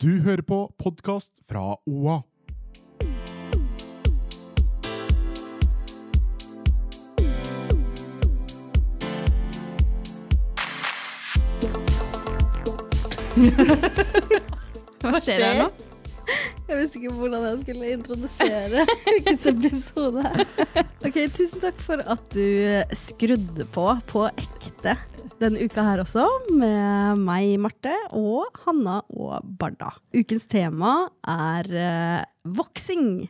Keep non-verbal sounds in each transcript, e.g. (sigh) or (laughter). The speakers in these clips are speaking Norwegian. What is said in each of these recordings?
Du hører på podkast fra OA. Hva skjer her nå? (laughs) Jeg visste ikke hvordan jeg skulle introdusere ukens episode. (laughs) Ok, Tusen takk for at du skrudde på på ekte denne uka her også, med meg, Marte, og Hanna og Barda. Ukens tema er eh, voksing.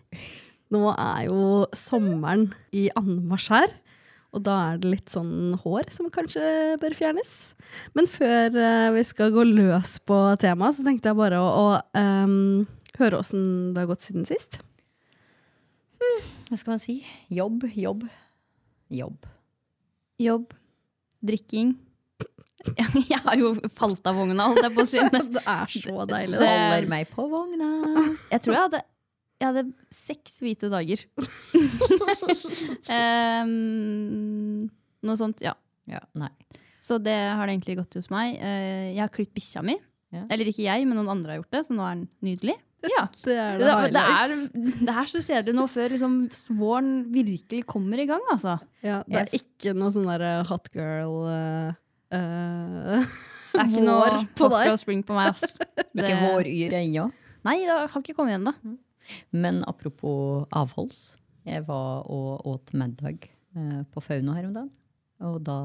Nå er jo sommeren i anmarsj her. Og da er det litt sånn hår som kanskje bør fjernes. Men før eh, vi skal gå løs på temaet, så tenkte jeg bare å, å ehm, høre åssen det har gått siden sist. Hva skal man si? Jobb, jobb, jobb. Jobb. Drikking. (laughs) Jeg har jo falt av vogna, holdt jeg på å si. (laughs) Det er så deilig. Det holder meg på vogna. Jeg tror jeg hadde, jeg hadde seks hvite dager. um, (laughs) noe sånt, ja. Ja, nei. Så det har det egentlig gått hos meg. Eh, jeg har klippet bikkja mi. Ja. Eller ikke jeg, men noen andre har gjort det, så nå er den nydelig. Ja. (laughs) Det er Det, det, det, er, det er så kjedelig nå før liksom, våren virkelig kommer i gang, altså. Ja, det er ikke noe sånn derre hot girl uh, uh, (laughs) Det er ikke noe (laughs) på hot girl spring på meg, ass. Det- Ikke våryre ennå. Nei, det har ikke kommet igjen, da. Men apropos avholds. Jeg var og åt middag eh, på Fauna her om dagen. Og da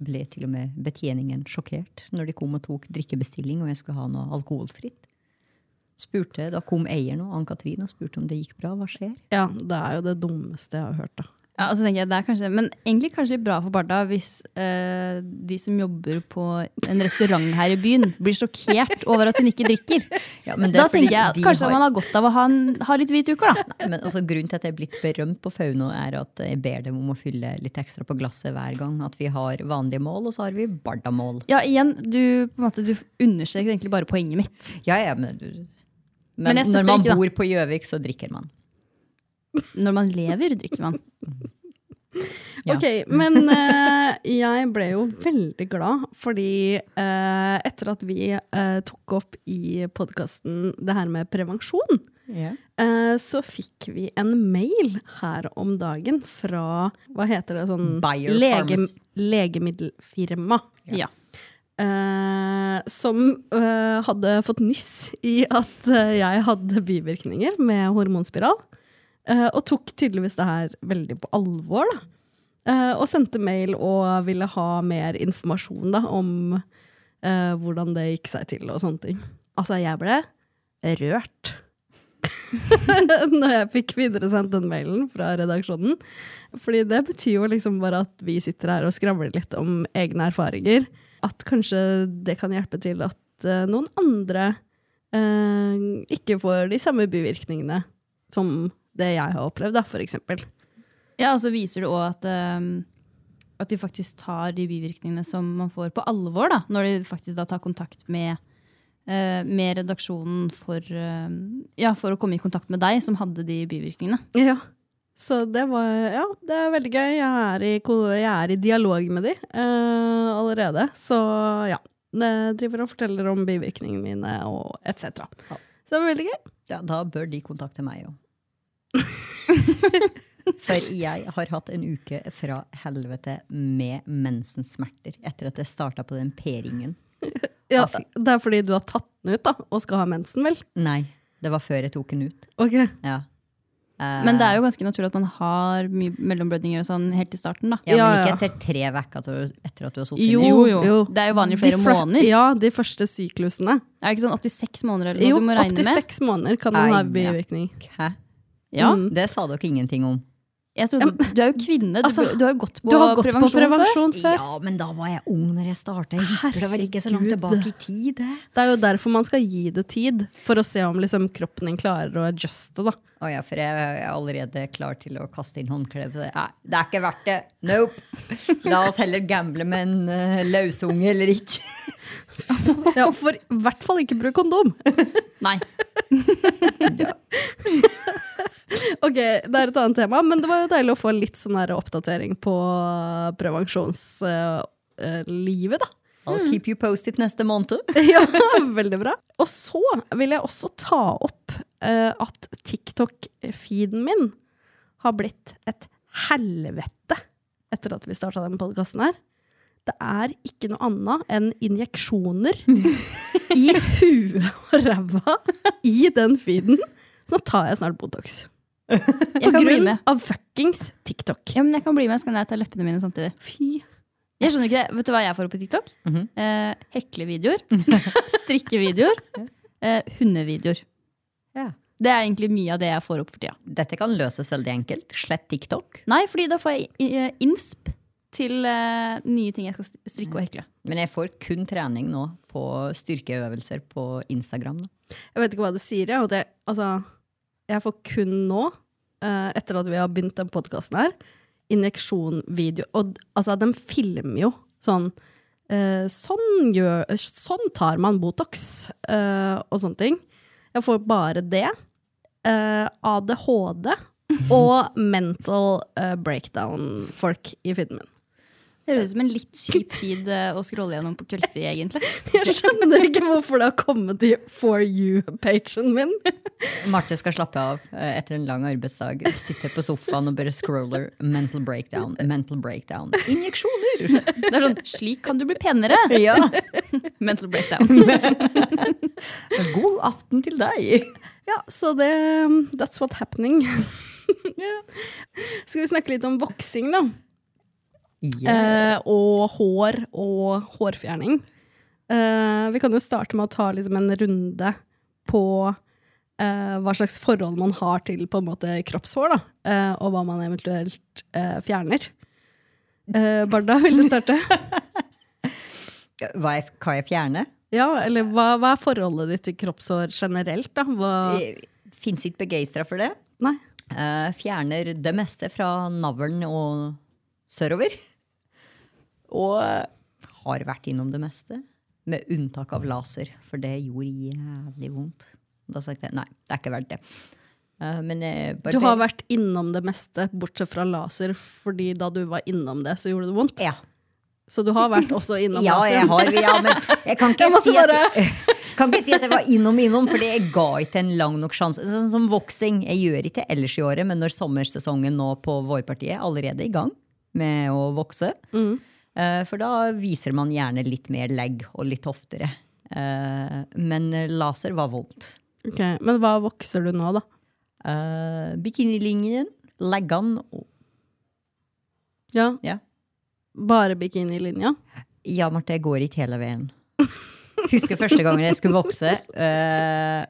ble til og med betjeningen sjokkert når de kom og tok drikkebestilling og jeg skulle ha noe alkoholfritt. Spurte, Da kom eieren og Ann-Katrin og spurte om det gikk bra. Hva skjer? Ja, det er jo det dummeste jeg har hørt, da. Ja, og så tenker jeg, det er kanskje, Men egentlig kanskje bra for Barda hvis eh, de som jobber på en restaurant her i byen, blir sjokkert (laughs) over at hun ikke drikker. Ja, men Da tenker jeg at kanskje har- man har godt av å ha, en, ha litt hvite uker, da. Nei, men altså, grunnen til at jeg er blitt berømt på Fauno, er at jeg ber dem om å fylle litt ekstra på glasset hver gang. At vi har vanlige mål, og så har vi Barda-mål. Ja, igjen, du, på måte, du understreker egentlig bare poenget mitt. Ja, ja, men, men, Men når man ikke, bor på Gjøvik, så drikker man. Når man lever, drikker man. (laughs) Ja. Ok, men uh, jeg ble jo veldig glad, fordi uh, etter at vi uh, tok opp i podkasten det her med prevensjon, yeah. så fikk vi en mail her om dagen fra Hva heter det? Sånn lege, legemiddelfirma. Ja. Eh, som eh, hadde fått nyss i at eh, jeg hadde bivirkninger med hormonspiral. eh, og tok tydeligvis det her veldig på alvor. Eh, og sendte mail og ville ha mer informasjon da, om eh, hvordan det gikk seg til og sånne ting. Altså, jeg ble rørt. (laughs) Når jeg fikk videresendt den mailen fra redaksjonen. Fordi det betyr jo liksom bare at vi sitter her og skravler litt om egne erfaringer. At kanskje det kan hjelpe til at uh, noen andre uh, ikke får de samme bivirkningene som det jeg har opplevd, da, for eksempel. Ja, og så viser det òg at, um, at de faktisk tar de bivirkningene som man får, på alvor. da, Når de faktisk da tar kontakt med, uh, med redaksjonen for, ja, for å komme i kontakt med deg, som hadde de bivirkningene. Ja. Så det var Ja, det er veldig gøy. Jeg er i, jeg er i dialog med de eh, allerede. Så ja. Jeg driver og forteller om bivirkningene mine og etc. Ja. Så det var veldig gøy. Ja, da bør de kontakte meg òg. (laughs) For jeg har hatt en uke fra helvete med mensensmerter etter at jeg starta på den p-ringen. Ja, det er fordi du har tatt den ut da, og skal ha mensen, vel? Nei, det var før jeg tok den ut. Ok. Ja. Eh, Men det er jo ganske naturlig at man har mye mellomblødninger og sånn helt i starten. da. ja, men ikke etter tre uker etter, etter at du har sittet Jo. Jo, jo. Det er jo vanlig i flere måneder. Ja, de første syklusene. Er det ikke sånn opptil seks måneder eller noe Jo, du må regne opptil seks måneder kan man ha bivirkning. ja. Ja. Mm. Det sa dere ingenting om. Jeg trodde, Du er jo kvinne. Du, Altså, du har jo gått på Du har gått prevensjon, på prevensjon før. Ja, men da var jeg ung når jeg starta. Jeg husker det var ikke så langt tilbake i tid. det. Det er jo derfor man skal gi det tid, for å se om liksom, kroppen din klarer å adjuste. da. Å ja, for jeg er allerede klar til å kaste inn håndkleet. det. Det er ikke verdt det. Nope. La oss heller gamble med en uh, løsunge eller ikke. (laughs) Ja, For i hvert fall ikke bruk kondom! Nei. (laughs) (laughs) Ok, Det er et annet tema, men det var jo deilig å få litt sånn her oppdatering på prevensjonslivet, da. I'll keep you posted neste måned. (laughs) ja, veldig bra. Og så vil jeg også ta opp uh, at TikTok-feeden min har blitt et helvete etter at vi starta den podkasten her. Det er ikke noe annet enn injeksjoner (laughs) i huet og ræva i den feeden. Så nå tar jeg snart Botox. Jeg På kan bli grunn med. av fuckings TikTok. Ja, men jeg kan bli med, så kan jeg ta leppene mine samtidig. Fy. Jeg skjønner ikke det. Vet du hva jeg får opp på TikTok? Mhm. eh, heklevideoer. (laughs) strikkevideoer. Eh, hundevideoer. Ja. Det er egentlig mye av det jeg får opp for tida. Dette kan løses veldig enkelt. Slett TikTok. Nei, fordi da får jeg innsp insp til uh, nye ting jeg skal strikke og hekle. Men jeg får kun trening nå på styrkeøvelser på Instagram. Da. Jeg vet ikke hva det sier, jeg. Altså, jeg får kun nå, eh, etter at vi har begynt den podkasten her, injeksjonvideo. Og altså, de filmer jo sånn eh, sånn, gjør, sånn tar man Botox eh, og sånne ting. Jeg får bare det. eh, ADHD og mental eh, breakdown-folk i filmen. Det høres ut som en litt kjip tid eh, å scrolle gjennom på kveldstid, egentlig. (laughs) Jeg skjønner (laughs) ikke hvorfor det har kommet til For you-pagen min. Marte skal slappe av eh, etter en lang arbeidsdag. Sitter på sofaen og bare scroller. Mental breakdown, mental breakdown. Injeksjoner! Det er sånn, Slik kan du bli penere! Ja. (laughs) Mental breakdown. God aften til deg! Ja, så det That's what happening. Skal vi snakke litt om voksing, da? Eh, og hår og hårfjerning. Eh, vi kan jo starte med å ta liksom en runde på eh, hva slags forhold man har til på en måte kroppshår, da. Eh, og hva man eventuelt eh, fjerner. Eh, Barda, vil du starte? (laughs) Hva jeg, hva jeg fjerner? ja, eller hva, hva er forholdet ditt til kroppshår generelt, da? Hva, Fins ikke begeistra for det. nei? Uh, fjerner det meste fra navlen og sørover. Og eh, har vært innom det meste. Med unntak av laser, for det gjorde jævlig vondt. Da sa jeg nei, det er ikke verdt det. Eh, men jeg Du har vært innom det meste, bortsett fra laser, fordi da du var innom det, så gjorde det vondt. Ja. Så du har vært også innom (laughs) Ja, laser? jeg har ja, men jeg kan (laughs) ikke, Jeg si at, (laughs) kan ikke si at jeg var innom innom, for jeg ga ikke en lang nok sjanse. Sånn som voksing. Jeg gjør ikke ellers i året, men når sommersesongen nå på vårpartiet er allerede i gang med å vokse, Mm. Eh, for da viser man gjerne litt mer legg og litt oftere. Eh, men laser var vondt. Ok, Men hva vokser du nå, da? Uh, Bikinilinjen, leggene og Ja, Ja. Bare bikinilinja? Ja, Marte, jeg går ikke hele veien. Husker første gangen jeg skulle vokse. eh,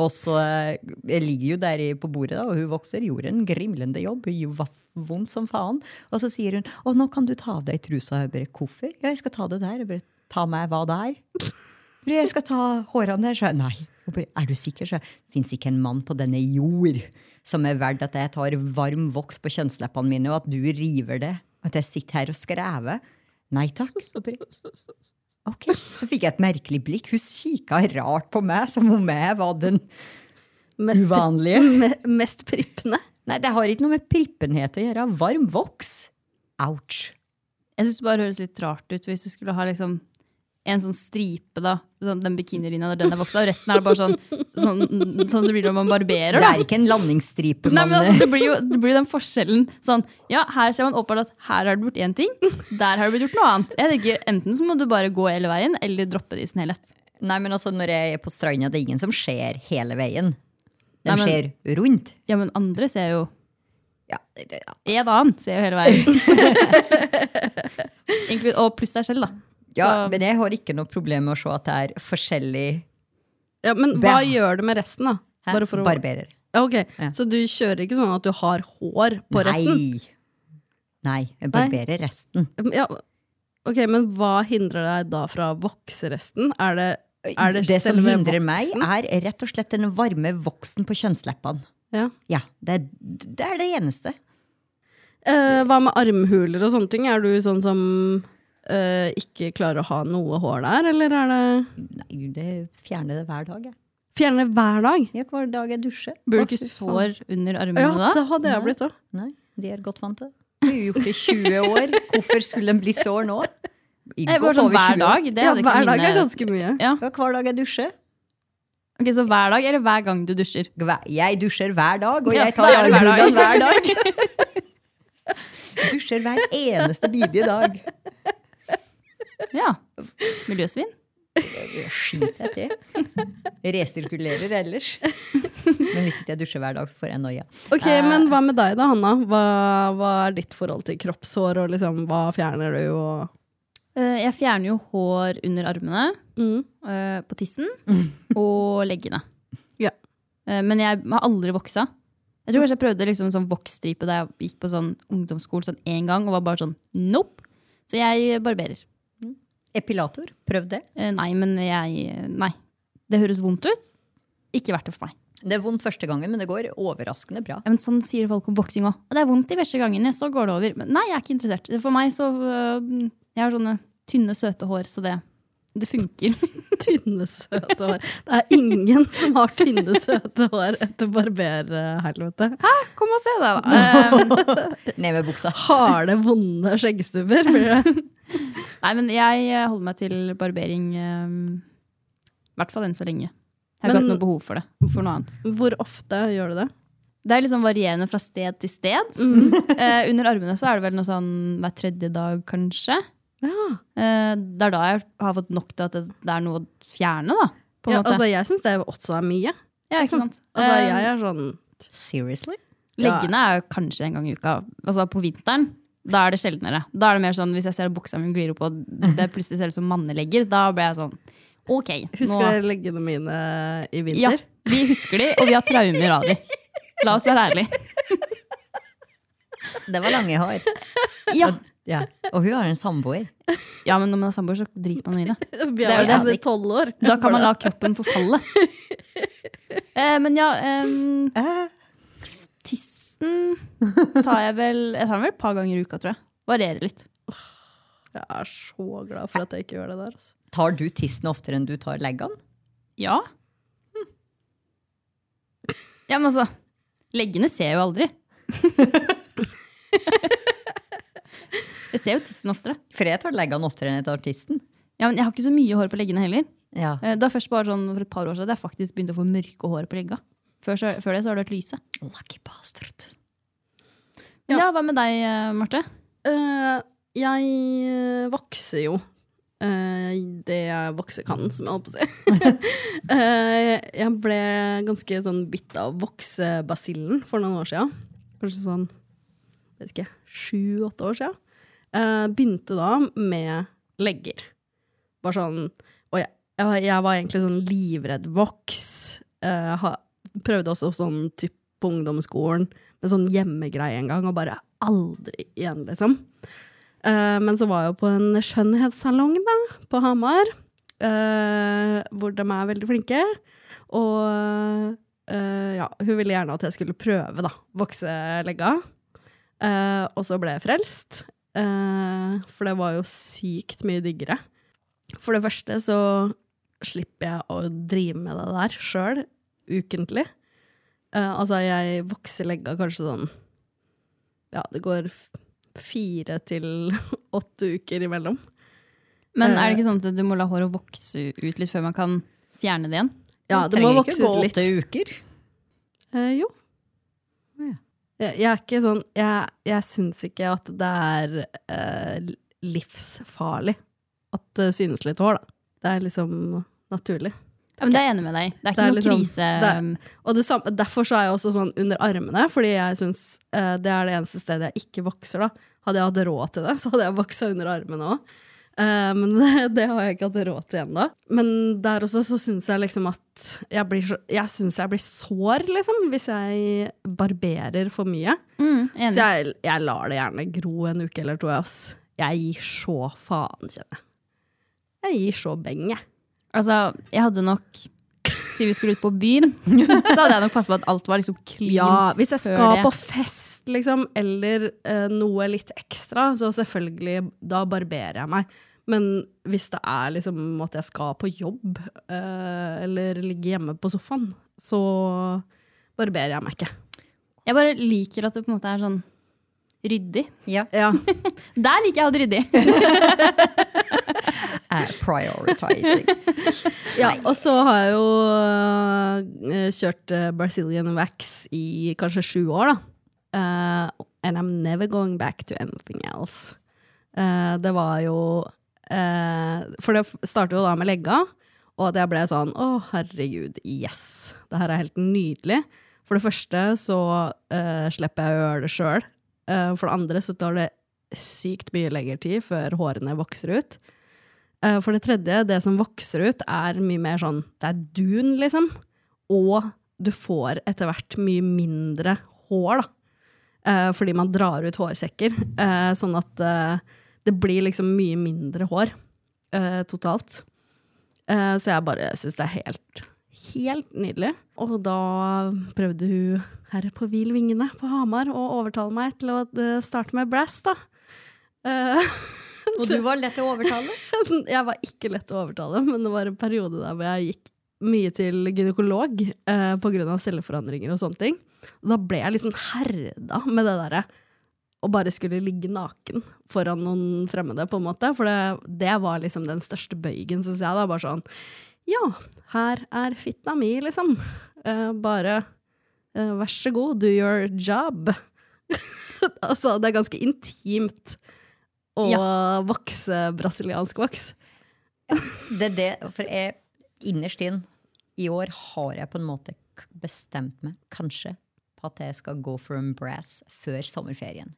og så eh, Jeg ligger jo der på bordet, da, og hun vokser. Gjorde en grimlende jobb. Hun gjorde vondt som faen. Og så sier hun 'Å, nå kan du ta av deg trusa'. Jeg bare 'Hvorfor?' 'Ja, jeg skal ta det der'. Jeg bare 'Ta meg hva det er'? Jeg skal ta hårene der. Så jeg, nei. Hun bare 'Er du sikker?' Så det fins ikke en mann på denne jord som er verdt at jeg tar varm voks på kjønnsleppene mine, og at du river det. At jeg sitter her og skrever. Nei takk. Ok, Så fikk jeg et merkelig blikk. Hun kikka rart på meg, som om jeg var den Mest, uvanlige. mest prippende? Nei, det har ikke noe med prippenhet å gjøre. Varm voks. Ouch. Jeg syns det bare høres litt rart ut hvis du skulle ha liksom en sånn stripe, da. Sånn, den bikinilinja når den er voksa. Og resten er det bare sånn sånn, sånn som det når man barberer. Det da. er ikke en landingsstripe. Nei, men altså, det blir jo det blir den forskjellen. Sånn, ja, Her ser man åpenbart at her har det blitt én ting, der har det blitt gjort noe annet. Jeg tenker Enten så må du bare gå hele veien, eller droppe det i sin helhet. Nei, men altså, Når jeg er på stranda, det er ingen som ser hele veien. De Nei, men- ser rundt. Ja, men andre ser jo Ja, det- ja. En annen ser jo hele veien. (laughs) Og pluss deg selv, da. ja Så- men jeg har ikke noe problem med å se at det er forskjellig Ja, men hva Bæ. gjør det med resten, da? Bare å Barberer. Ja, ok, Så du kjører ikke sånn at du har hår på resten? Nei. Nei, jeg barberer resten. Ja, ok, Men hva hindrer deg da fra å vokse resten? Er det, det, Det som hindrer meg, er rett og slett den varme voksen på kjønnsleppene. Ja. Ja, det, det er det eneste. Eh, hva med armhuler og sånne ting? Er du sånn som eh, ikke klarer å ha noe hår der, eller er det Nei, det fjerner det hver dag, jeg. det hver dag? Ja, hver dag jeg dusjer. Burde du ikke sår under armene Ja, da? det hadde jeg blitt òg. Nei, de er godt vant til det. Du har jo gjort det i 20 år. Hvorfor skulle den bli sår nå? I godt sånn over hver dag? Det Ja, hver dag er ganske mye. Ja. Ja, hver dag jeg dusjer. Ok, Så hver dag, eller hver gang du dusjer? Hver- Jeg dusjer hver dag, og jeg tar er hver dag. hver dag. (laughs) Dusjer hver eneste bidige dag. Ja. Miljøsvin? Skit jeg til. Resirkulerer ellers. Men hvis ikke jeg dusjer hver dag, så får jeg noia. Ok, Men hva med deg da, Hanna? Hva, hva er ditt forhold til kroppshår, og liksom, hva fjerner du? Og Jeg fjerner jo hår under armene, Mm. eh, på tissen og leggene. Ja. Eh, Men jeg har aldri voksa. Jeg tror kanskje jeg prøvde liksom en sånn voksstripe da jeg gikk på sånn ungdomsskolen sånn én gang, og var bare sånn nope. Så jeg barberer. Epilator, prøv det. Eh, Nei, men jeg Nei. Det høres vondt ut. Ikke verdt det for meg. Det er vondt første gangen, men det går overraskende bra. Ja, men sånn sier folk om voksing òg. Det er vondt de første gangene, så går det over. Men nei, jeg er ikke interessert. For meg så Jeg har sånne tynne, søte hår, så det, det funker. (laughs) tynne, søte hår. Det er ingen som har tynne, søte hår etter barberhelvete. Kom og se det, da. (laughs) Ned med buksa. (laughs) Harde, vonde skjeggstubber. blir det. nei, men jeg eh, holder meg til barbering eh, i hvert fall enn så lenge. Jeg har ikke hatt noe behov for det. For noe annet. Hvor ofte gjør du det? Det er liksom varierende fra sted til sted. Eh, under armene så er det vel noe sånn hver tredje dag, kanskje. Ja. Eh, det er da jeg har fått nok til at det, er noe å fjerne, da. På en Ja, måte. altså, jeg syns det også er mye. ja, ikke sant? Altså, Eh, jeg er sånn Seriously? Leggene er jo kanskje en gang i uka. Altså på vinteren. Da er det sjeldnere. Da er det mer sånn, Hvis jeg ser at buksa mi glir opp og det (laughs) plutselig ser ut som mannelegger, da ble jeg sånn OK. Husker dere leggene mine i vinter? Ja, vi husker de, og vi har traumer av de. La oss være ærlige. Det var lange hår. Ja, Ja. Og hun har en samboer. ja men når man har samboer, så driter man i det. (laughs) Vi er jo det. i tolv år. Da kan man la kroppen forfalle. (laughs) Eh, men ja um, Tissen tar jeg vel Jeg tar den vel et par ganger i uka, tror jeg. Varierer litt. Jeg er så glad for at jeg ikke gjør det der. Altså. Tar du tissen oftere enn du tar leggene? Ja. Ja, men altså Leggene ser jeg jo aldri. (laughs) jeg ser jo tissen oftere. For jeg tar leggene oftere enn jeg tar tissen. Ja, men Jeg har ikke så mye hår på leggene heller. Ja. Eh, Det er først bare sånn For et par år siden jeg faktisk begynte å få mørke hår på legga. Før, så, før det så har det vært lyse. Lucky bastard. Ja. ja, Hva med deg, eh, Marte? Uh, jeg eh, vokser jo Uh, det jeg vokser kan, som jeg holdt på å si. uh, (laughs) jeg ble ganske sånn bitt av voksebasillen for noen år siden. Kanskje sånn vet ikke, sju-åtte år siden. Eh, begynte da med legger. Bare sånn Og jeg, jeg, var, egentlig sånn livredd voks. Uh, prøvde også sånn typ på ungdomsskolen med sånn hjemmegreie en gang, og bare aldri igjen, liksom. Uh, men så var jeg jo på en skjønnhetssalong da, på Hamar, uh, hvor de er veldig flinke. Og uh, ja, hun ville gjerne at jeg skulle prøve, da, vokselegga. Eh, og så ble jeg frelst, for det var jo sykt mye diggere. For det første så slipper jeg å drive med det der sjøl, ukentlig. Eh, altså, jeg vokser legga kanskje sånn Ja, det går fire til (laughs) åtte uker imellom. Men er Eh. det ikke sånn at du må la håret vokse ut litt før man kan fjerne det igjen? Ja, det må vokse Trenger vokse ikke gå ut litt. åtte uker. Eh, jo. Ja. Jeg, jeg er ikke sånn Jeg, jeg syns ikke at det er eh, livsfarlig at det synes litt hår, da. Det er liksom naturlig. Ja, men Det er jeg enig med deg. Det er ikke Det er noe liksom- krise. det Og det samme, derfor så er jeg også sånn under armene, fordi jeg syns eh, det er det eneste stedet jeg ikke vokser, da. Hadde jeg hatt råd til det, (laughs) så hadde jeg voksa under armene òg. Eh, men (laughs) det, det har jeg ikke hatt råd til ennå. Men der også så syns jeg liksom at jeg blir, så, jeg, synes jeg blir sår, liksom, hvis jeg barberer for mye. Mm, så jeg, jeg lar det gjerne gro en uke eller to. Ass. Jeg gir så faen, kjenner jeg. Jeg gir så beng, jeg. Altså, jeg hadde nok Siden vi skulle ut på byen, (laughs) så hadde jeg nok passet på at alt var liksom clean. Ja, hvis jeg skal på fest, liksom, eller uh, noe litt ekstra, så selvfølgelig, da barberer jeg meg. Men hvis det er liksom at jeg skal på jobb, eh, eller ligge hjemme på sofaen, så barberer jeg meg ikke. Jeg bare liker at det på en måte er sånn ryddig. Ja. Ja. (laughs) Der liker jeg å ha det ryddig. (laughs) Eh, prioritizing. Ja, og så har jeg jo uh, kjørt uh, Brazilian wax i kanskje sju år, da. Eh, and I'm never going back to anything else. Eh, det var jo For det startet jo da med legga, og jeg ble sånn å, herregud, yes. Det her er helt nydelig. For det første så eh, slipper jeg å gjøre det sjøl. for det andre så tar det sykt mye lengre tid før hårene vokser ut. Eh, For det tredje, det som vokser ut, er mye mer sånn Det er dun, liksom. Og du får etter hvert mye mindre hår, da. Eh, fordi man drar ut hårsekker. Eh, sånn at eh, det blir liksom mye mindre hår eh, totalt. Eh, så jeg bare syns det er helt, helt nydelig. Og da prøvde hun her på Hvil vingene på Hamar å overtale meg til å eh, starte med brass, da. Eh, (laughs) Og du var lett å overtale? (laughs) jeg var ikke lett å overtale, men det var en periode der hvor jeg gikk mye til gynekolog eh, pga. celleforandringer og sånne ting. Og da ble jeg liksom herda med det derre å bare skulle ligge naken foran noen fremmede, på en måte. For det, det var liksom den største bøygen, syns jeg. da, Bare sånn Ja, her er fitta mi, liksom. Eh, bare eh, vær så god, do your job. (laughs) altså, det er ganske intimt å vokse brasiliansk voks. Det er det, for jeg, innerst inn i år har jeg på en måte bestemt meg, kanskje, på at jeg skal gå for en brass før sommerferien.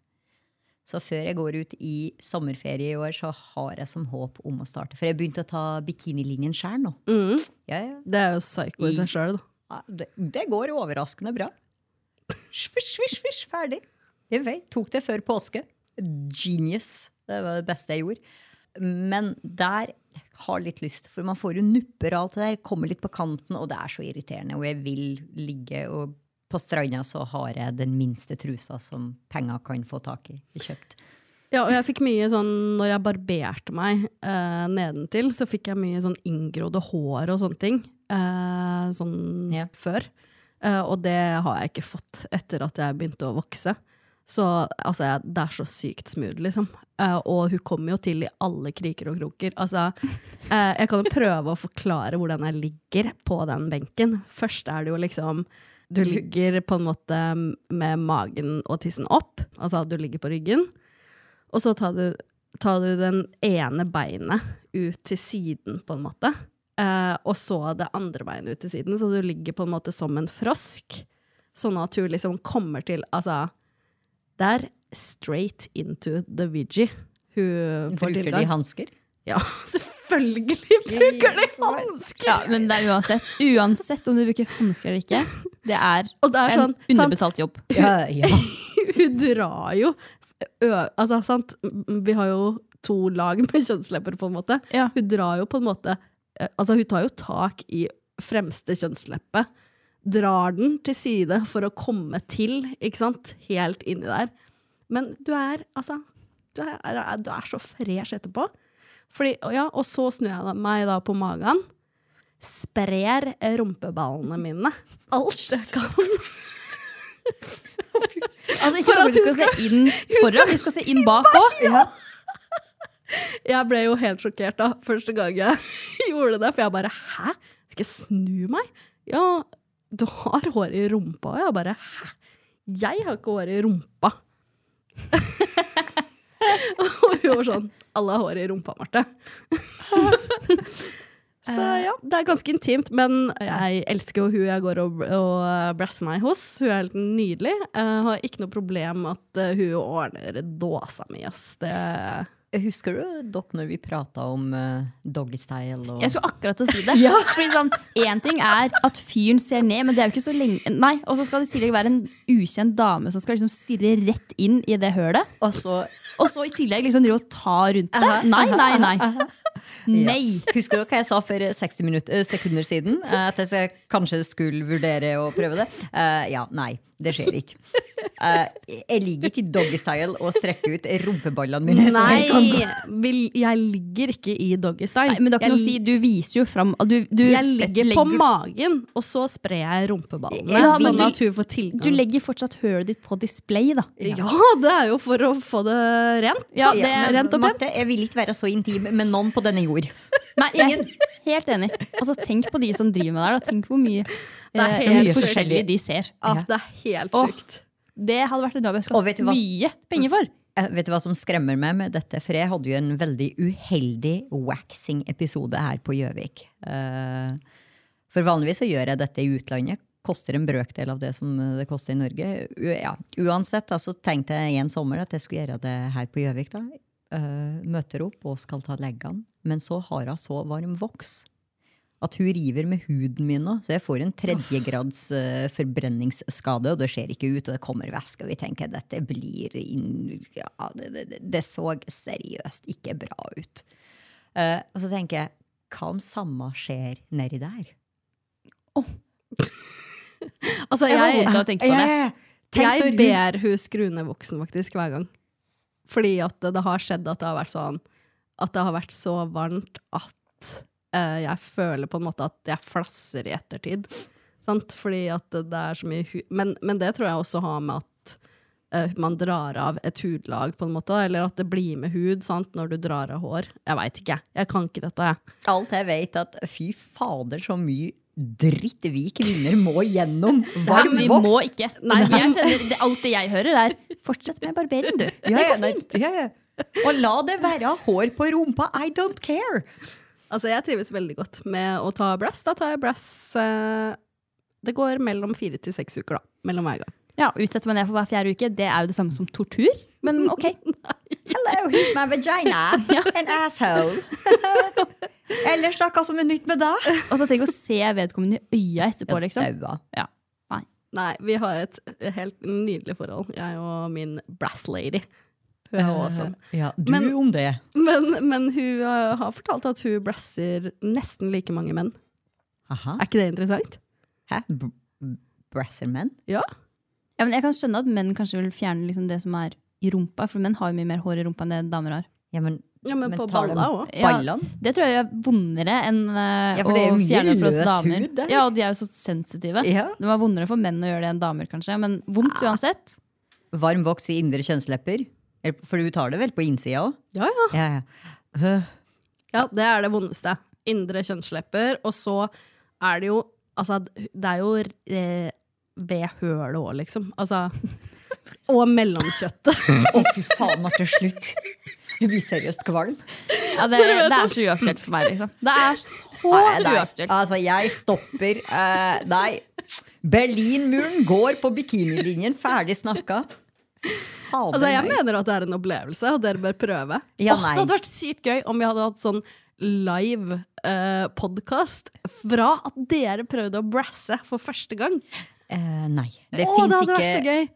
Så før jeg går ut i sommerferie i år, så har jeg som håp om å starte. For jeg begynte å ta bikinilinjen sjøl nå. Mm. Ja, ja. Det er jo psycho i seg sjøl, da. Ja, det, det går overraskende bra. Svisj, svisj, svisj, ferdig. Jeg vet, tok det før påske. Genius. Det var det beste jeg gjorde. Men der har litt lyst, for man får jo nupper og alt det der. Kommer litt på kanten, og det er så irriterende. Og jeg vil ligge og på stranda så har jeg den minste trusa som penger kan få tak i. Kjøpt. Ja, og jeg fikk mye sånn Når jeg barberte meg eh, nedentil, så fikk jeg mye sånn inngrodde hår og sånne ting. Eh, sånn før. Eh, og det har jeg ikke fått etter at jeg begynte å vokse. Så altså, jeg, det er så sykt smooth, liksom. Eh, og hun kommer jo til i alle kriker og kroker. Altså, eh, jeg kan jo prøve å forklare hvordan jeg ligger på den benken. Først er det jo liksom Du ligger på en måte med magen og tissen opp. Altså du ligger på ryggen. Og så tar du, tar du den ene beinet ut til siden, på en måte. Eh, og så det andre beinet ut til siden, så du ligger på en måte som en frosk. Sånn at hun liksom kommer til Altså, det er straight into the Vigi. Hun får Bruker de tilgang. hansker? Ja, (laughs) selvfølgelig bruker de hansker! Ja, men det er uansett. Uansett om du bruker hansker eller ikke, det er, Og det er en sånn, sant? underbetalt jobb. (laughs) (laughs) hun drar jo ø, Altså, sant, vi har jo to lag med kjønnslepper, på en måte. Hun drar jo på en måte Altså, hun tar jo tak i fremste kjønnsleppe, drar den til side for å komme til, ikke sant, helt inni der. Men du er, altså Du er, du er så fresh etterpå. Fordi, ja, og så snur jeg meg da på magen. Sprer rumpeballene mine. Alt jeg kan. (laughs) Altså, ikke bare vi skal se inn (laughs) foran, vi skal se inn bak (laughs) òg. Jeg ble jo helt sjokkert da, første gang jeg gjorde det. For jeg bare Hæ? Skal jeg snu meg? Ja, du har hår i rumpa. Og jeg bare Hæ? Jeg har ikke hår i rumpa. (laughs) og hun var sånn Alle har hår i rumpa, Marte. (laughs) Så ja, det er ganske intimt, men jeg elsker jo hun jeg går og, og brasser meg hos. Hun er helt nydelig. Jeg har ikke noe problem med at eh, hun ordner dåsa mi, ass. Det Husker du dere når vi prata om uh, doggystyle? Og... Jeg skulle akkurat til å si det. (laughs) Fordi sånn, Én ting er at fyren ser ned, men det er jo ikke så lenge Nei, Og så skal det i tillegg være en ukjent dame som skal liksom stirre rett inn i det hølet. Og så, Og så i tillegg liksom drive og ta rundt det. Nei, nei, nei. Nei. Ja. Husker du hva jeg sa for 60 minutter, eh, sekunder siden? Eh, At jeg kanskje skulle vurdere å prøve det? Uh, ja, nei. Det skjer ikke. Uh, jeg ligger ikke i doggystyle og strekker ut rumpeballene mine. Nei, jeg kan gå- Nei, vil, jeg ligger ikke i doggystyle. Men det er ikke Jeg noe å si. Du viser jo fram du, du, Jeg ligger på magen, og så sprer jeg rumpeballene. Ja, sånn at hun får tilgang. Du legger fortsatt hølet ditt på display, da. ja, det er jo for å få det rent. Ja, det er rent og pent. Marte, jeg vil ikke være så intim med noen på denne jord. (laughs) Nei, er helt enig. Altså, tenk på de som driver med det her. Tenk hvor mye, er eh, helt forskjellig de ser. Ja, det er helt sjukt. Det hadde vært en jobb jeg skulle hatt mye penger for. Eh, Vet du hva som skremmer meg med dette? For jeg hadde jo en veldig uheldig waxing-episode her på Gjøvik. Eh, For vanligvis så gjør jeg dette i utlandet. Koster en brøkdel av det som det koster i Norge. Ja, uansett, så så tenkte jeg en sommer at jeg skulle gjøre det her på Gjøvik. da. Eh, Møter opp og skal ta leggene. Men så har hun så varm voks at hun river med huden min nå. Så jeg får en tredjegrads uh, forbrenningsskade, og det ser ikke ut, og det kommer væske. Og vi tenker dette blir inn, ja, det, det, det- så seriøst ikke bra ut. Uh, og så tenker jeg, hva om samme skjer nedi der? (laughs) (laughs) Altså, Jeg har jeg, å tenke på det. Tenk jeg ber hun skru ned voksen faktisk hver gang. Fordi at det, det har skjedd at det har vært sånn At det har vært så varmt at uh, jeg føler på en måte at jeg flasser i ettertid. Sant? Fordi at det, det er så mye hu men, men det tror jeg også har med at uh, man drar av et hudlag, på en måte. Eller at det blir med hud sant? når du drar av hår. Jeg veit ikke. Jeg kan ikke dette, jeg. Alt jeg vet, at fy fader, så mye dritt vi kvinner må gjennom. Varm vi må ikke. Nei, jeg kjenner, det, alt det jeg hører, er 'fortsett med barbering', du. Ja, ja, fint. ja, ja. Og la det være hår på rumpa. I don't care. Altså, jeg trives veldig godt med å ta brass. Da tar jeg brass eh, Det går mellom fire til seks uker, da. Mellom hver gang. Ja, Utsetter meg ned for hver fjerde uke, det er jo det samme som tortur. Men (laughs) ok. Hello, here's my vagina. (laughs) An asshole. (laughs) Ellers da, hva som er nytt med deg? Og så jeg å se vedkommende i øya etterpå, liksom. Ja. Nei. Nei, vi har et helt nydelig forhold, jeg og min brass lady. Hun er awesome. Ja, du Men- om det. Men, men hun uh, har fortalt at hun brasser nesten like mange menn. Aha. Er ikke det interessant? Hæ? B Brasserman? Ja. Ja, men jeg kan skjønne at menn kanskje vil fjerne liksom det som er i rumpa, for menn har jo mye mer hår i rumpa enn det damer har. Ja, men, Ja, men på balla òg. Ja. Det tror jeg er vondere enn eh, Ja, å fjerne for oss damer. hud. Ja, og de er jo så sensitive. Ja. Det var vondere for menn å gjøre det enn damer, kanskje. Men vondt uansett. Varm voks i indre kjønnslepper? For du tar det vel på innsida òg? Ja, ja. Ja, ja. Ja, det er det vondeste. Indre kjønnslepper. Og så er det jo Altså, det er jo eh, ved hølet òg, liksom. Altså Og mellomkjøttet. Å, fy faen, Marte, slutt! (laughs) Du blir seriøst kvalm. Ja, det, det er så uaktuelt for meg, liksom. Det er så (laughs) Nei, nei, uaktuelt. Altså, jeg stopper. Uh, nei. Berlinmuren går på bikinilinjen. Ferdig snakka. Fader Altså, jeg meg. mener at det er en opplevelse, og dere bør prøve. Ja, nei. det hadde vært sykt gøy om vi hadde hatt sånn live eh, podkast fra at dere prøvde å brasse for første gang. Eh, nei. Det oh, fins det hadde ikke vært så gøy!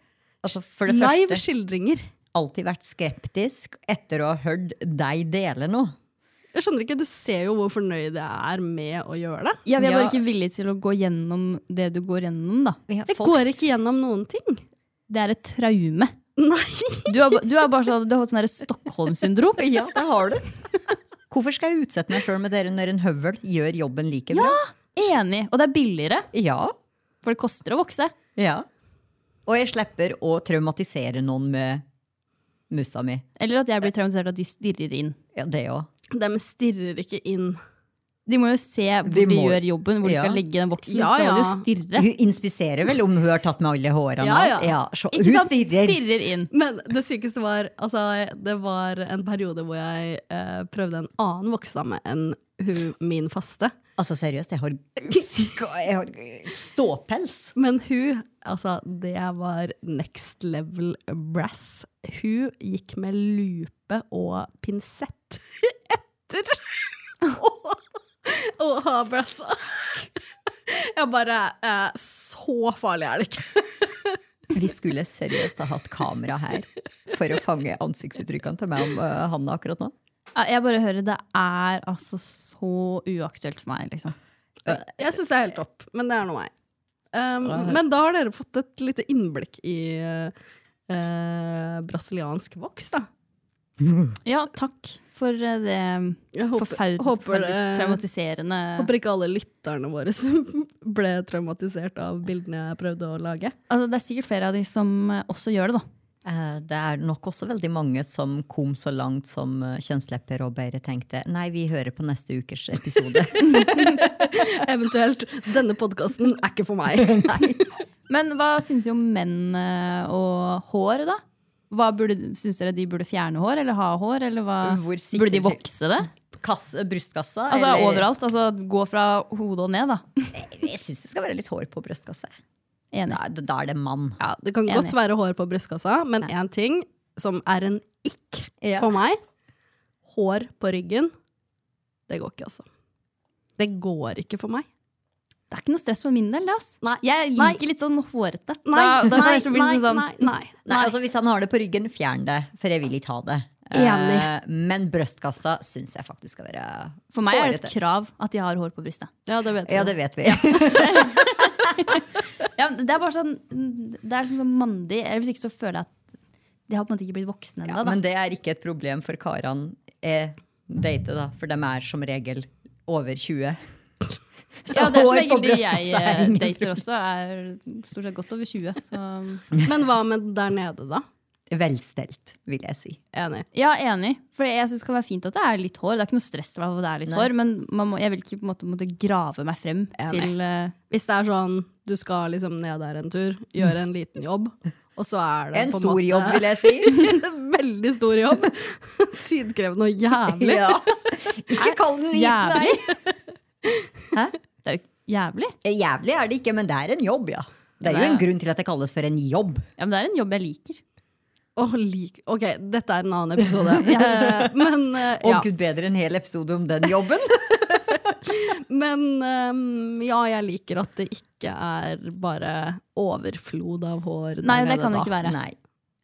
altså, For det Live første, skildringer. Alltid vært skeptisk etter å ha hørt deg dele noe. Jeg skjønner ikke, Du ser jo hvor fornøyd jeg er med å gjøre det. Ja, Vi er Ja. bare ikke villige til å gå gjennom det du går gjennom. da. Jeg går ikke gjennom noen ting. Det er et traume. Nei! Du har, du har bare sånn, du har sånn Stockholm-syndrom. (laughs) Ja, det har du. Hvorfor skal jeg utsette meg sjøl med dere når en høvel gjør jobben like bra? Ja, Enig. Og det er billigere, Ja. for det koster å vokse. ja. Og jeg slipper å traumatisere noen med mussa mi. Eller at jeg blir traumatisert av at de stirrer inn. Ja, det òg. De stirrer ikke inn. De må jo se hvor De de, må- gjør jobben, hvor de skal legge den voksen. Ja, Så må de jo ja. stirre. Hun inspiserer vel om hun har tatt med alle hårene Ja, ja. så, Ikke hun sant? stirrer. Stirrer inn. Men det sykeste var altså, Det var en periode hvor jeg eh, prøvde en annen voksdame enn hun, min faste. Altså seriøst, jeg har, jeg har ståpels. Men hun, altså, det var next level brass. Hun gikk med lupe og pinsett (laughs) etter å, ha brassa. Jeg bare eh, Så farlig er det ikke. Vi skulle seriøst ha hatt kamera her for å fange ansiktsuttrykkene til meg om uh, Hanna akkurat nå. Jeg bare hører det er altså så uaktuelt for meg, liksom. Jeg syns det er helt topp, men det er nå meg. Um, men da har dere fått et lite innblikk i uh, brasiliansk voks, da. (laughs) Ja, takk for eh, det Jeg håper, forferdelig traumatiserende håper ikke alle lytterne våre (laughs) som ble traumatisert av bildene jeg prøvde å lage. Altså, det er sikkert flere av de som eh, også gjør det, da. Eh, Det er nok også veldig mange som kom så langt som eh, kjønnslepper og bare tenkte nei, vi hører på neste ukers episode. (laughs) Eventuelt 'denne podkasten er ikke for meg'. (laughs) Men hva syns vi om menn eh, og hår, da? Hva burde, Syns dere de burde fjerne hår, eller ha hår? Eller hva? Burde de vokse det? Kasse, brystkassa? Altså eller- overalt. altså Gå fra hodet og ned, da. Jeg syns det skal være litt hår på brystkassa. Enig. Da, da er det mann. Ja, det kan Enig. godt være hår på brystkassa, men én ting som er en ikk Ja. for meg Hår på ryggen. Det går ikke, altså. Det går ikke for meg. Det er ikke noe stress for min del, Altså. Nei. Jeg Nei. liker litt sånn hårete. Nei, da, da nei, jeg så bli nei, sånn, nei, nei, Nei, altså Hvis han har det på ryggen, fjern det, for jeg vil ikke ha det. Enig. Uh, men brystkassa syns jeg faktisk skal være For meg er det et krav at de har hår på brystet. Ja, det vet vi. Ja, det vet vi. Ja, (laughs) det er bare sånn Det er sånn mandig. Eller hvis ikke så føler jeg at de har på en måte ikke blitt voksne ennå. Ja, men det er ikke et problem for karene jeg dater, da. For de er som regel over 20. (laughs) Så ja, det er som regel de jeg er eh, dater også, er stort sett godt over 20. Så Men hva med der nede, da? Velstelt, vil jeg si. Enig. ja, enig. For jeg syns det kan være fint at det er litt hår. Det er ikke noe stress for at det er litt Nei. hår, men man må, jeg vil ikke på en måte, måtte grave meg frem Enig. til uh... Hvis det er sånn du skal liksom ned der en tur, gjøre en liten jobb, og så er det En på stor måte- jobb, vil jeg si. (laughs) En veldig stor jobb. (laughs) Tidkrevende og jævlig. Ja. (laughs) Ikke kall den liten, nei! Hæ? Det er jo jævlig. Jævlig er det ikke, men det er en jobb, ja. Det er jo en grunn til at det kalles for en jobb. Ja, men det er en jobb jeg liker. Åh, like. Ok, dette er en annen episode. (laughs) Eh, men eh, Og gud bedre en hel episode om den jobben. (laughs) (laughs) Men um, ja, jeg liker at det ikke er bare overflod av hår. Nei, det kan det da. ikke være. Nei.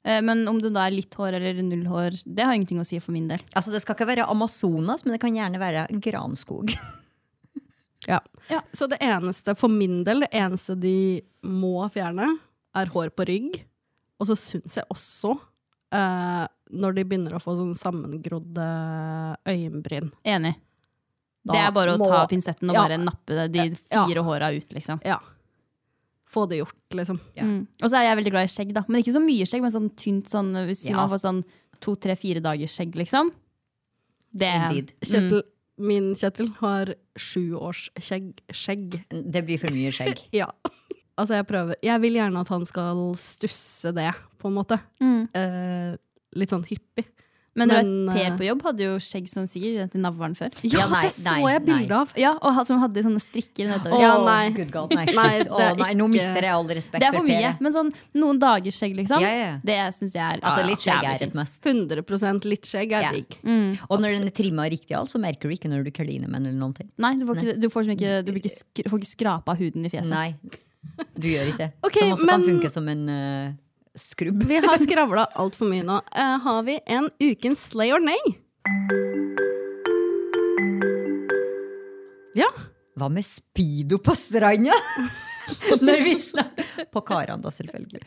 Eh, Men om det da er litt hår eller null hår, det har ingenting å si for min del. Altså, det skal ikke være Amazonas, men det kan gjerne være granskog. Ja. Så det eneste, for min del, det eneste de må fjerne, er hår på rygg. Og så syns jeg også, eh, når de begynner å få sånn sammengrodde øyenbryn Enig. Da det er bare å må- ta pinsetten og Ja. bare nappe de Ja. fire håra ut, liksom. Ja. Få det gjort, liksom. Mm. Og så er jeg veldig glad i skjegg, da. Men ikke så mye skjegg, men sånn tynt sånn hvis Ja. man får sånn to, tre, fire dagers skjegg, liksom. Det Indeed. Kjetil, Min Kjetil har sju års skjegg. skjegg. Det blir for mye skjegg. (laughs) Ja. Altså, jeg prøver Jeg vil gjerne at han skal stusse det, på en måte. Mm. Eh, litt sånn hyppig. Men, du vet, Per eh, på jobb hadde jo skjegg som sier til navlen før. Ja, Ja, nei, det så nei, jeg bilde av! Ja, og han som hadde sånne strikker nedover. Ja, Åh, nei. Good God, nei, (laughs) Nei, er nei, nå mister jeg all respekt Det er for mye, Per. men sånn noen dagers skjegg, liksom. Ja, ja, ja. Det syns jeg er Altså, ja, litt skjegg er et must. 100 litt skjegg er Ja. digg. Mm. Og når den er trimma riktig, alt, så merker du ikke når du kliner med den eller noen ting. Nei, du får ikke, du får, ikke, du blir ikke, sk får ikke skrapa huden i fjeset. Nei, du gjør ikke det. (laughs) Okay, Som også kan funke som en uh, skrubb. Vi har (laughs) skravla altfor mye nå. Uh, har vi en ukens slay or nay? Ja. Hva med speedo på stranda? (laughs) Når vi På karene, da, selvfølgelig.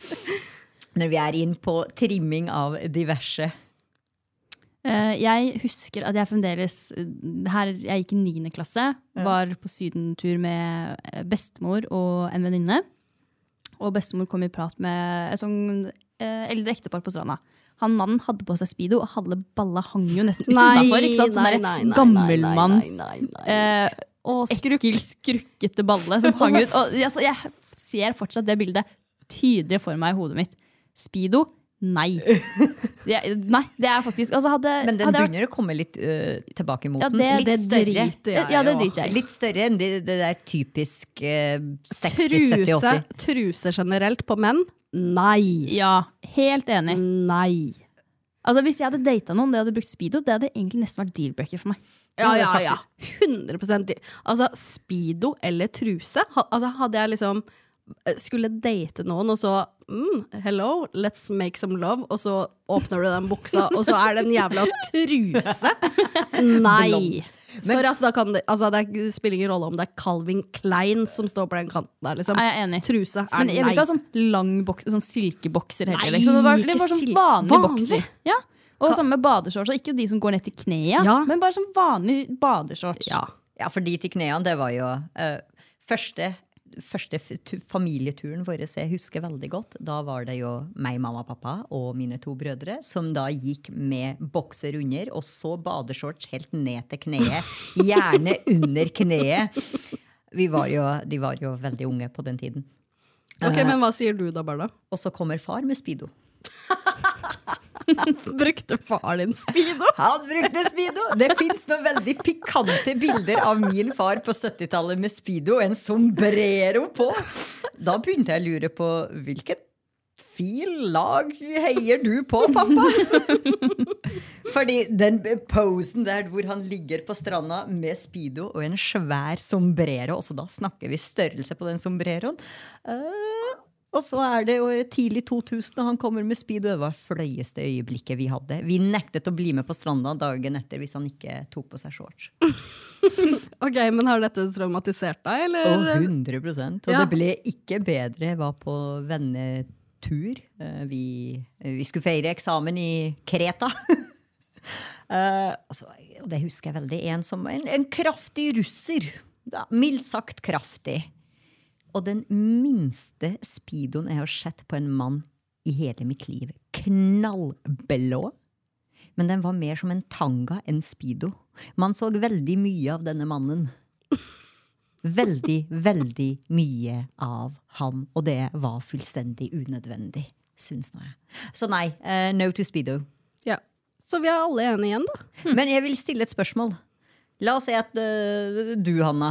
Når vi er inn på trimming av diverse. Eh, jeg husker at jeg fremdeles eh, her, Jeg gikk i niende klasse, var på sydentur med eh, bestemor og en venninne. Og bestemor kom i prat med et sånn eldre ektepar på stranda. Han mannen hadde på seg speedo, og halve balla hang jo nesten utafor. Sånn gammelmanns eh, Og ekkel, skrukkete balle som hang ut. Og, altså, jeg ser fortsatt det bildet tydelig for meg i hodet mitt. Speedo, Nei. (laughs) Det, nei, det er faktisk altså hadde, Men den hadde jeg vært- begynner å komme litt uh, tilbake mot Ja, den. litt det større. driter Ja, det driter jeg i. Litt større enn det, det der typisk uh, 60, Truse, 70, 80. truse generelt på menn? Nei. Ja, helt enig. Nei. Altså Hvis jeg hadde data noen det hadde brukt speedo, det hadde egentlig nesten vært deal-breaker for meg. Ja, ja, ja. 100 di- Altså, speedo eller truse. Altså, hadde jeg liksom eh, skulle date noen, og så mm, Hello, let's make some love, og så åpner du den buksa, og så er det en jævla truse. Nei. Sorry, altså, da kan det, altså, det spiller ingen rolle om det er Calvin Klein som står på den kanten der. Liksom. Er enig. Truse er Men jeg vil ikke ha sånn lang bokser, sånn silkebokser heller. Nei, Liksom. Det var, det var sånn vanlig, vanlig? bokser. Ja. Og samme med badeshorts. Ikke de som går ned til knea, Ja. men bare sånn vanlig badeshorts. Ja. Ja, for de til knea, det var jo uh, første, første familieturen vår jeg husker veldig godt. Da var det jo meg, mamma og pappa og mine to brødre som da gikk med bokser under, og så badeshorts helt ned til kneet. Gjerne (laughs) under kneet. Vi var jo, de var jo veldig unge på den tiden. Ok, Men hva sier du da, Barda? Og så kommer far med speedo. (laughs) Brukte far din speedo? Han brukte speedo! Det fins noen veldig pikante bilder av min far på 70-tallet med speedo og en sombrero på. Da begynte jeg å lure på hvilket fil lag heier du på, pappa? Fordi den posen der hvor han ligger på stranda med speedo og en svær sombrero, også da snakker vi størrelse på den sombreroen. Eh, og så er det tidlig 2000, og han kommer med speed Det var fløyeste øyeblikket vi hadde. Vi nektet å bli med på stranda dagen etter hvis han ikke tok på seg shorts. (laughs) Ok, Men har dette traumatisert deg, eller? Og 100 Og Ja. det ble ikke bedre. Jeg var på vennetur. Eh, Vi, vi skulle feire eksamen i Kreta. (laughs) Eh, altså, og det husker jeg veldig. En, som, en, en kraftig russer. Ja, mildt sagt kraftig. Og den minste speedoen jeg har sett på en mann i hele mitt liv. Knallblå. Men den var mer som en tanga enn speedo. Man så veldig mye av denne mannen. Veldig, veldig mye av han, og det var fullstendig unødvendig, syns nå jeg. Så nei, uh, no to speedo. Ja. Så vi er alle enige igjen, da. Men jeg vil stille et spørsmål. La oss si at uh, du, Hanna,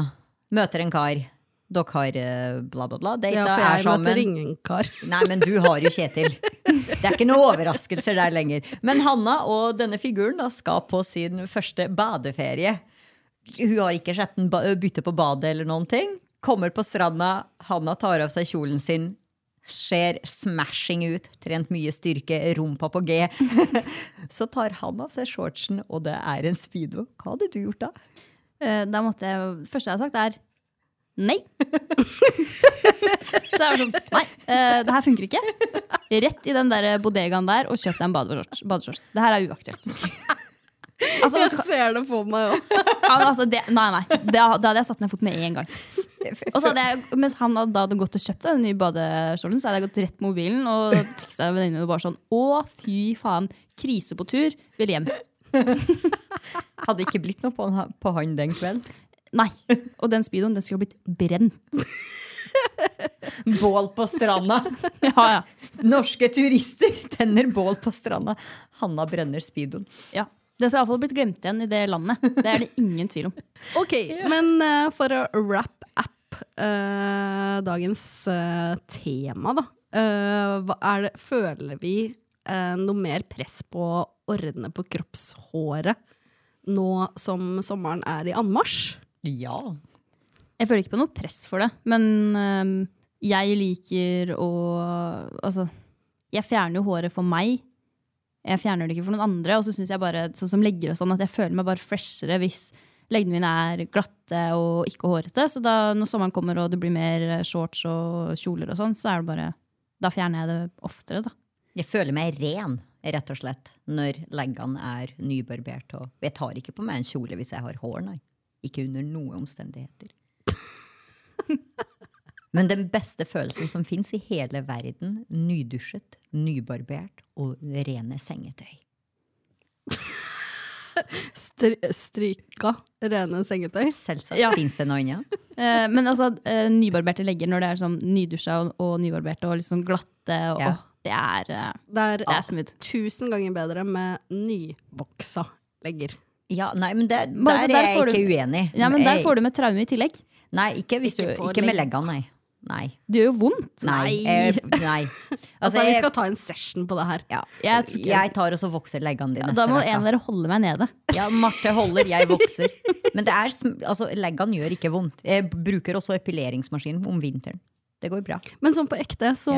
møter en kar. Dere har eh, bla, bla, bla. Data Ja, for er jeg sammen. møter ingen kar. (laughs) Nei, men du har jo Kjetil. Det er ikke noen overraskelser der lenger. Men Hanna og denne figuren da, skal på sin første badeferie. Hun har ikke sett en bytte på badet eller noen ting. Kommer på stranda, Hanna tar av seg kjolen sin. Ser smashing ut, trent mye styrke, rumpa på G. (laughs) Så tar han av seg shortsen, og det er en speedo. Hva hadde du gjort da? Eh, Da måtte jeg, første jeg har sagt, er nei. (laughs) Så jeg var sånn, nei, uh, det her funker ikke. Rett i den der bodegaen der og kjøp deg en badeshorts. Det her er uaktuelt. Altså, Jeg ser det for meg òg. Altså, nei, nei. Det, da hadde jeg satt ned foten med en gang. Jeg, mens han hadde, da hadde gått og kjøpt seg den nye badeskjorten, så hadde jeg gått rett på mobilen og teksta venninnene bare sånn Å, fy faen. Krise på tur. Vil hjem. (laughs) Hadde ikke blitt noe på, han- på han den kvelden. Nei. Og den speedoen den skulle ha blitt brent. (laughs) Bål på stranda. (laughs) Ja, ja. Norske turister tenner bål på stranda. Hanna brenner speedoen. ja. Det skal iallfall blitt glemt igjen i det landet. Det er det ingen tvil om. (laughs) Ok, men uh, for å wrap up uh, dagens uh, tema, da. det, føler vi noe mer press på å ordne på kroppshåret nå som sommeren er i anmarsj? Ja. Jeg føler ikke på noe press for det, men øhm, jeg liker å Altså, jeg fjerner jo håret for meg. Jeg fjerner det ikke for noen andre. Og så syns jeg bare, sånn som legger og sånn, at jeg føler meg bare freshere hvis leggene mine er glatte og ikke hårete. Så da når sommeren kommer og det blir mer shorts og kjoler og sånn, så er det bare Da fjerner jeg det oftere, da. Jeg føler meg ren, rett og slett, når leggene er nybarbert. Og jeg tar ikke på meg en kjole hvis jeg har hår, nei. Ikke under noen omstendigheter. (laughs) Men den beste følelsen som fins i hele verden, nydusjet, nybarbert og rene sengetøy. Stry stryka rene sengetøy? Selvsagt Ja. fins det noe annet. (laughs) Eh, men altså, eh, nybarberte legger når det er sånn nydusja og, og nybarberte og sånn glatte og, Ja. åh, Det er, eh, Det er, det er smooth. tusen ganger bedre med nyvoksa legger. Ja, nei, men det, der der er jeg ikke du- uenig. Ja, men der Jeg- får du med traume i tillegg. Nei, ikke, hvis Ikke du, ikke med leggene, nei. Nei. Det gjør jo vondt. Nei. Eh, nei. (laughs) Altså, Altså, vi skal ta en session på det her. ja, Jeg ikke- jeg tar også vokser leggene dine. Da må en av dere holde meg nede. Ja, Marte holder, jeg vokser. (laughs) Men det er, altså, leggene gjør ikke vondt. Jeg bruker også epileringsmaskin om vinteren. Det går bra. Men sånn på ekte så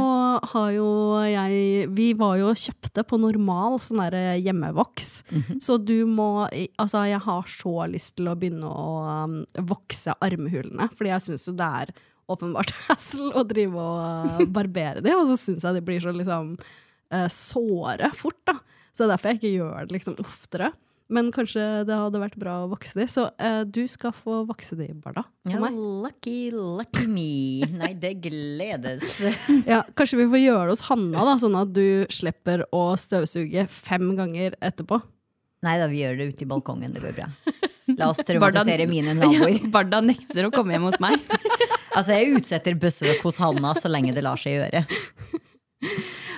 har jo jeg Vi var jo og kjøpte på normal sånn der hjemmevoks. Mhm. Så du må Altså, jeg har så lyst til å begynne å um, vokse armhulene. Fordi jeg syns jo det er åpenbart (laughs) hassle å drive og barbere de, og så syns jeg de blir så liksom uh, såre fort, da. Så det er derfor jeg ikke gjør det liksom oftere. Men kanskje det hadde vært bra å vokse de. Så uh, du skal få vokse de, Barda. Ja, lucky, lucky me. Nei, det gledes. (laughs) Ja, kanskje vi får gjøre det hos Hanna, da, sånn at du slipper å støvsuge fem ganger etterpå. Nei da, vi gjør det ute i balkongen. Det går bra. La oss (laughs) traumatisere mine (laughs) naboer. Barda nekter å komme hjem hos meg. Altså, jeg utsetter besøk hos Hanna så lenge det lar seg gjøre.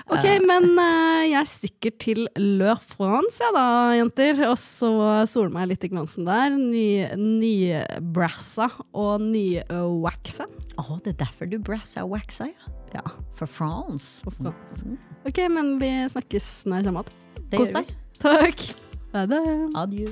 Ok, men eh, jeg stikker til Le France, jeg da, jenter. Og så soler meg litt i glansen der. Ny- Nybrassa og nywaxa. Å, det er derfor du brassa og waxa, ja? Ja. For France. for France. Ok, men vi snakkes når jeg kommer tilbake. Kos deg. Takk. Ha det. Adjø.